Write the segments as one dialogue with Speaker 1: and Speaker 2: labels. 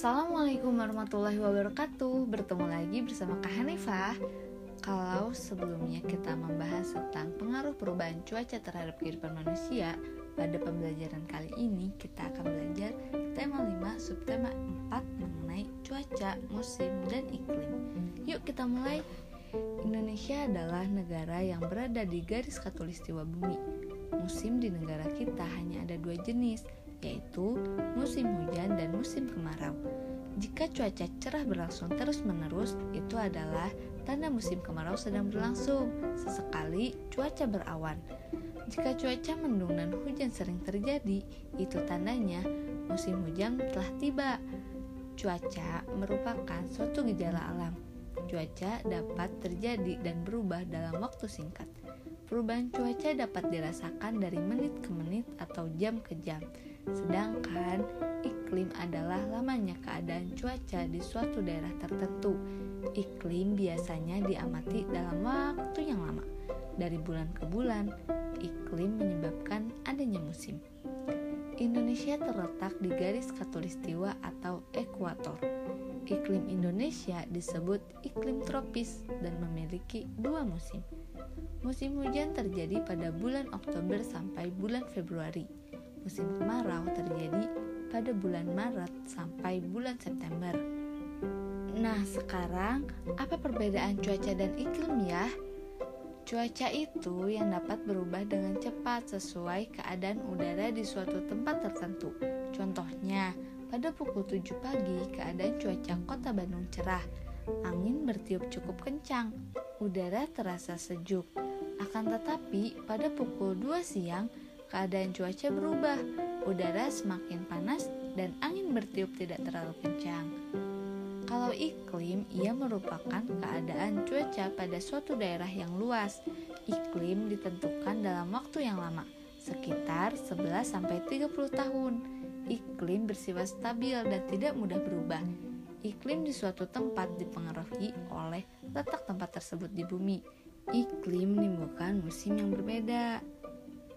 Speaker 1: Assalamualaikum warahmatullahi wabarakatuh. Bertemu lagi bersama Kak Hanifah. Kalau sebelumnya kita membahas tentang pengaruh perubahan cuaca terhadap kehidupan manusia Pada pembelajaran kali ini kita akan belajar tema 5 subtema 4 mengenai cuaca, musim, dan iklim. Yuk kita mulai. Indonesia adalah negara yang berada di garis katulistiwa bumi. Musim di negara kita hanya ada dua jenis, yaitu musim hujan dan musim kemarau. Jika cuaca cerah berlangsung terus-menerus, itu adalah tanda musim kemarau sedang berlangsung. Sesekali cuaca berawan. Jika cuaca mendung dan hujan sering terjadi, itu tandanya musim hujan telah tiba. Cuaca merupakan suatu gejala alam. Cuaca dapat terjadi dan berubah dalam waktu singkat. Perubahan cuaca dapat dirasakan dari menit ke menit atau jam ke jam. Sedangkan iklim adalah lamanya keadaan cuaca di suatu daerah tertentu. Iklim biasanya diamati dalam waktu yang lama. Dari bulan ke bulan, iklim menyebabkan adanya musim. Indonesia terletak di garis katulistiwa atau ekuator. Iklim Indonesia disebut iklim tropis dan memiliki dua musim. Musim hujan terjadi pada bulan Oktober sampai bulan Februari musim kemarau terjadi pada bulan Maret sampai bulan September. Nah, sekarang apa perbedaan cuaca dan iklim ya? Cuaca itu yang dapat berubah dengan cepat sesuai keadaan udara di suatu tempat tertentu. Contohnya, pada pukul 7 pagi keadaan cuaca kota Bandung cerah. Angin bertiup cukup kencang, udara terasa sejuk. Akan tetapi, pada pukul 2 siang keadaan cuaca berubah, udara semakin panas dan angin bertiup tidak terlalu kencang. Kalau iklim, ia merupakan keadaan cuaca pada suatu daerah yang luas. Iklim ditentukan dalam waktu yang lama, sekitar 11-30 tahun. Iklim bersifat stabil dan tidak mudah berubah. Iklim di suatu tempat dipengaruhi oleh letak tempat tersebut di bumi. Iklim menimbulkan musim yang berbeda.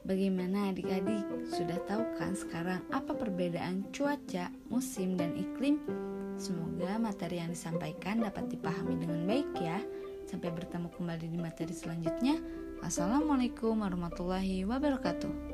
Speaker 1: Bagaimana adik-adik? Sudah tahu kan sekarang apa perbedaan cuaca, musim, dan iklim? Semoga materi yang disampaikan dapat dipahami dengan baik ya. Sampai bertemu kembali di materi selanjutnya. Wassalamualaikum warahmatullahi wabarakatuh.